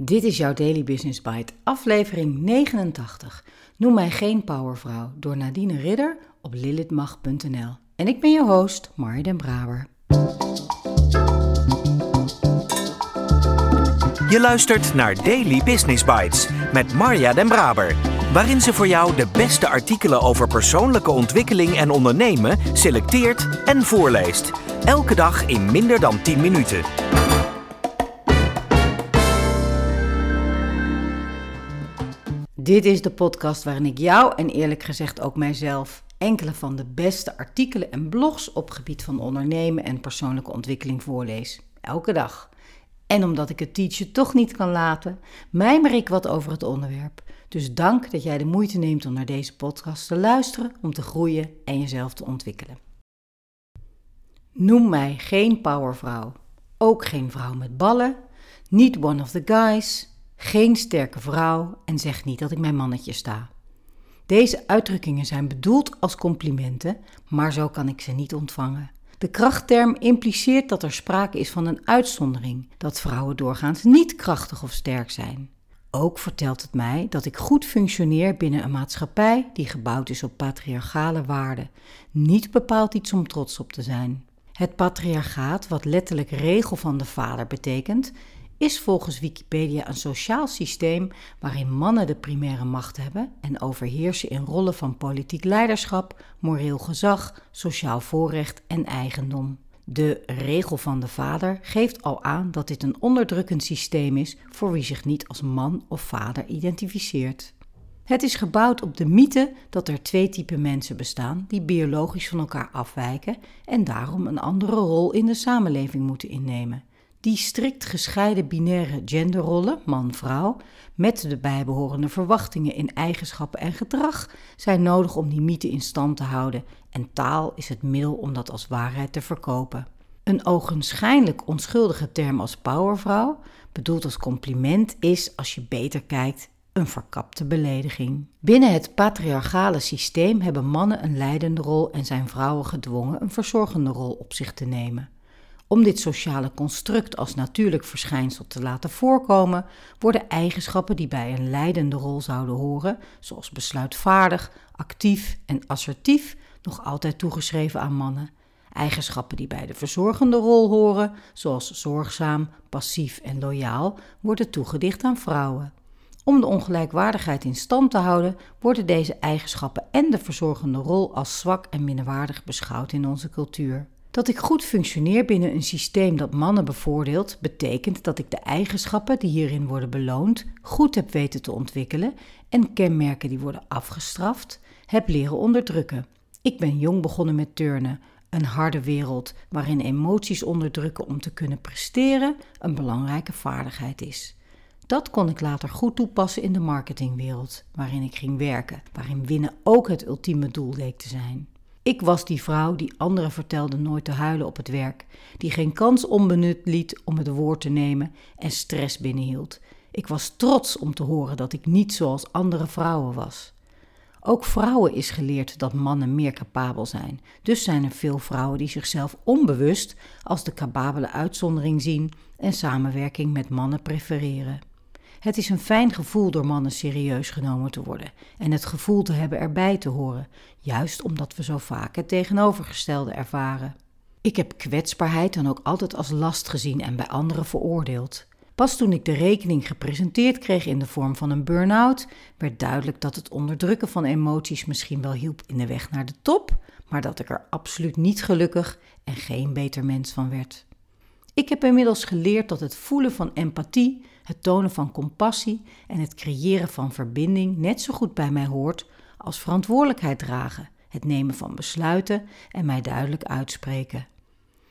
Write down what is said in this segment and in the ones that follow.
Dit is jouw Daily Business Bite, aflevering 89. Noem mij geen powervrouw door Nadine Ridder op lilithmag.nl. En ik ben je host, Marja den Braber. Je luistert naar Daily Business Bites met Marja den Braber, waarin ze voor jou de beste artikelen over persoonlijke ontwikkeling en ondernemen selecteert en voorleest. Elke dag in minder dan 10 minuten. Dit is de podcast waarin ik jou en eerlijk gezegd ook mijzelf enkele van de beste artikelen en blogs op gebied van ondernemen en persoonlijke ontwikkeling voorlees. Elke dag. En omdat ik het teachen toch niet kan laten, mijmer ik wat over het onderwerp. Dus dank dat jij de moeite neemt om naar deze podcast te luisteren, om te groeien en jezelf te ontwikkelen. Noem mij geen powervrouw, ook geen vrouw met ballen, niet one of the guys, geen sterke vrouw en zeg niet dat ik mijn mannetje sta. Deze uitdrukkingen zijn bedoeld als complimenten, maar zo kan ik ze niet ontvangen. De krachtterm impliceert dat er sprake is van een uitzondering, dat vrouwen doorgaans niet krachtig of sterk zijn. Ook vertelt het mij dat ik goed functioneer binnen een maatschappij die gebouwd is op patriarchale waarden, niet bepaald iets om trots op te zijn. Het patriarchaat, wat letterlijk regel van de vader betekent, is volgens Wikipedia een sociaal systeem waarin mannen de primaire macht hebben en overheersen in rollen van politiek leiderschap, moreel gezag, sociaal voorrecht en eigendom. De regel van de vader geeft al aan dat dit een onderdrukkend systeem is voor wie zich niet als man of vader identificeert. Het is gebouwd op de mythe dat er twee typen mensen bestaan die biologisch van elkaar afwijken en daarom een andere rol in de samenleving moeten innemen. Die strikt gescheiden binaire genderrollen, man-vrouw, met de bijbehorende verwachtingen in eigenschappen en gedrag, zijn nodig om die mythe in stand te houden en taal is het middel om dat als waarheid te verkopen. Een ogenschijnlijk onschuldige term als powervrouw, bedoeld als compliment, is, als je beter kijkt, een verkapte belediging. Binnen het patriarchale systeem hebben mannen een leidende rol en zijn vrouwen gedwongen een verzorgende rol op zich te nemen. Om dit sociale construct als natuurlijk verschijnsel te laten voorkomen, worden eigenschappen die bij een leidende rol zouden horen, zoals besluitvaardig, actief en assertief, nog altijd toegeschreven aan mannen. Eigenschappen die bij de verzorgende rol horen, zoals zorgzaam, passief en loyaal, worden toegedicht aan vrouwen. Om de ongelijkwaardigheid in stand te houden, worden deze eigenschappen en de verzorgende rol als zwak en minderwaardig beschouwd in onze cultuur. Dat ik goed functioneer binnen een systeem dat mannen bevoordeelt, betekent dat ik de eigenschappen die hierin worden beloond goed heb weten te ontwikkelen en kenmerken die worden afgestraft, heb leren onderdrukken. Ik ben jong begonnen met turnen, een harde wereld waarin emoties onderdrukken om te kunnen presteren een belangrijke vaardigheid is. Dat kon ik later goed toepassen in de marketingwereld, waarin ik ging werken, waarin winnen ook het ultieme doel leek te zijn. Ik was die vrouw die anderen vertelde nooit te huilen op het werk, die geen kans onbenut liet om het woord te nemen en stress binnenhield. Ik was trots om te horen dat ik niet zoals andere vrouwen was. Ook vrouwen is geleerd dat mannen meer capabel zijn. Dus zijn er veel vrouwen die zichzelf onbewust als de capabele uitzondering zien en samenwerking met mannen prefereren. Het is een fijn gevoel door mannen serieus genomen te worden en het gevoel te hebben erbij te horen, juist omdat we zo vaak het tegenovergestelde ervaren. Ik heb kwetsbaarheid dan ook altijd als last gezien en bij anderen veroordeeld. Pas toen ik de rekening gepresenteerd kreeg in de vorm van een burn-out, werd duidelijk dat het onderdrukken van emoties misschien wel hielp in de weg naar de top, maar dat ik er absoluut niet gelukkig en geen beter mens van werd. Ik heb inmiddels geleerd dat het voelen van empathie, het tonen van compassie en het creëren van verbinding net zo goed bij mij hoort als verantwoordelijkheid dragen, het nemen van besluiten en mij duidelijk uitspreken.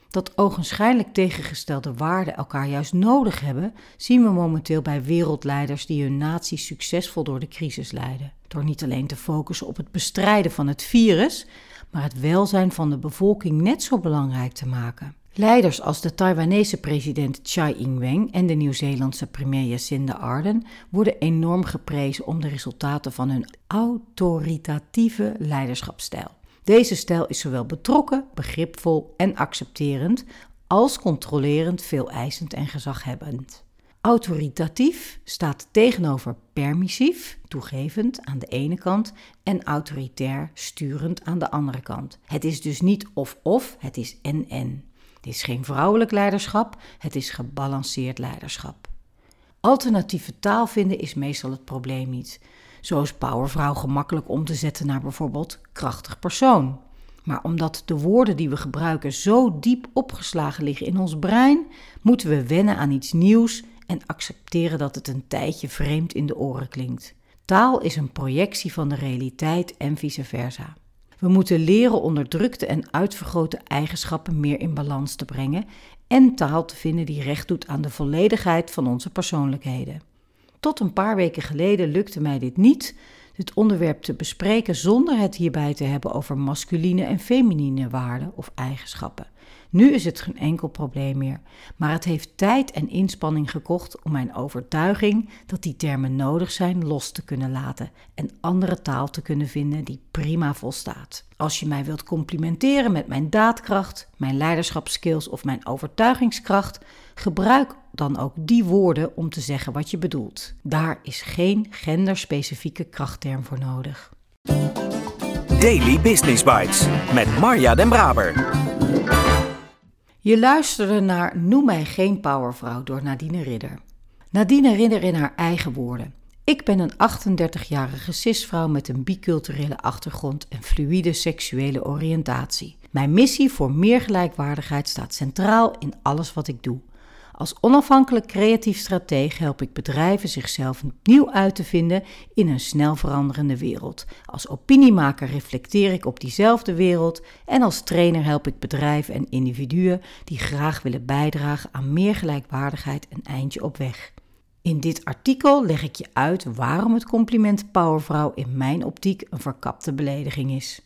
Dat ogenschijnlijk tegengestelde waarden elkaar juist nodig hebben, zien we momenteel bij wereldleiders die hun natie succesvol door de crisis leiden. Door niet alleen te focussen op het bestrijden van het virus, maar het welzijn van de bevolking net zo belangrijk te maken. Leiders als de Taiwanese president Tsai Ing-wen en de Nieuw-Zeelandse premier Jacinda Ardern worden enorm geprezen om de resultaten van hun autoritatieve leiderschapstijl. Deze stijl is zowel betrokken, begripvol en accepterend als controlerend, veel eisend en gezaghebbend. Autoritatief staat tegenover permissief, toegevend aan de ene kant, en autoritair, sturend aan de andere kant. Het is dus niet of-of, het is en-en. Het is geen vrouwelijk leiderschap, het is gebalanceerd leiderschap. Alternatieve taal vinden is meestal het probleem niet. Zo is powervrouw gemakkelijk om te zetten naar bijvoorbeeld krachtig persoon. Maar omdat de woorden die we gebruiken zo diep opgeslagen liggen in ons brein, moeten we wennen aan iets nieuws en accepteren dat het een tijdje vreemd in de oren klinkt. Taal is een projectie van de realiteit en vice versa. We moeten leren onderdrukte en uitvergrote eigenschappen meer in balans te brengen en taal te vinden die recht doet aan de volledigheid van onze persoonlijkheden. Tot een paar weken geleden lukte mij dit niet, dit onderwerp te bespreken zonder het hierbij te hebben over masculine en feminine waarden of eigenschappen. Nu is het geen enkel probleem meer, maar het heeft tijd en inspanning gekocht om mijn overtuiging dat die termen nodig zijn los te kunnen laten en andere taal te kunnen vinden die prima volstaat. Als je mij wilt complimenteren met mijn daadkracht, mijn leiderschapskills of mijn overtuigingskracht, gebruik dan ook die woorden om te zeggen wat je bedoelt. Daar is geen genderspecifieke krachtterm voor nodig. Daily Business Bites met Marja Den Braber. Je luisterde naar Noem mij geen powervrouw door Nadine Ridder. Nadine Ridder in haar eigen woorden. Ik ben een 38-jarige cisvrouw met een biculturele achtergrond en fluïde seksuele oriëntatie. Mijn missie voor meer gelijkwaardigheid staat centraal in alles wat ik doe. Als onafhankelijk creatief strateeg help ik bedrijven zichzelf opnieuw uit te vinden in een snel veranderende wereld. Als opiniemaker reflecteer ik op diezelfde wereld en als trainer help ik bedrijven en individuen die graag willen bijdragen aan meer gelijkwaardigheid een eindje op weg. In dit artikel leg ik je uit waarom het compliment powervrouw in mijn optiek een verkapte belediging is.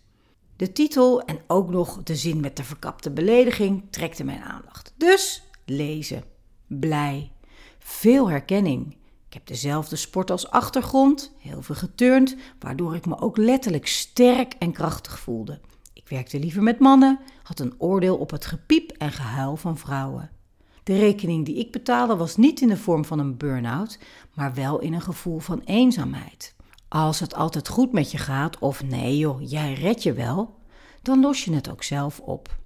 De titel en ook nog de zin met de verkapte belediging trekte mijn aandacht. Dus lezen blij. Veel herkenning. Ik heb dezelfde sport als achtergrond, heel veel geturnd, waardoor ik me ook letterlijk sterk en krachtig voelde. Ik werkte liever met mannen, had een oordeel op het gepiep en gehuil van vrouwen. De rekening die ik betaalde was niet in de vorm van een burn-out, maar wel in een gevoel van eenzaamheid. Als het altijd goed met je gaat, of nee joh, jij red je wel, dan los je het ook zelf op.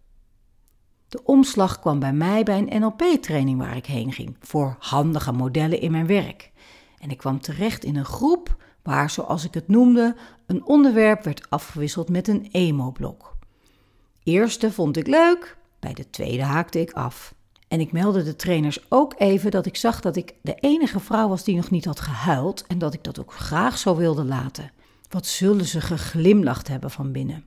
De omslag kwam bij mij bij een NLP-training waar ik heen ging voor handige modellen in mijn werk. En ik kwam terecht in een groep waar, zoals ik het noemde, een onderwerp werd afgewisseld met een emo-blok. Eerste vond ik leuk, bij de tweede haakte ik af. En ik meldde de trainers ook even dat ik zag dat ik de enige vrouw was die nog niet had gehuild en dat ik dat ook graag zo wilde laten. Wat zullen ze geglimlacht hebben van binnen?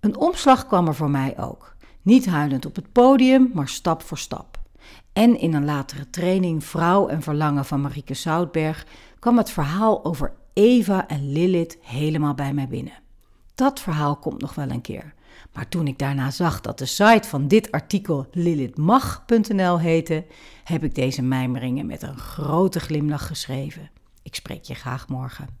Een omslag kwam er voor mij ook. Niet huilend op het podium, maar stap voor stap. En in een latere training Vrouw en Verlangen van Marieke Zoutberg kwam het verhaal over Eva en Lilith helemaal bij mij binnen. Dat verhaal komt nog wel een keer. Maar toen ik daarna zag dat de site van dit artikel lilithmag.nl heette, heb ik deze mijmeringen met een grote glimlach geschreven. Ik spreek je graag morgen.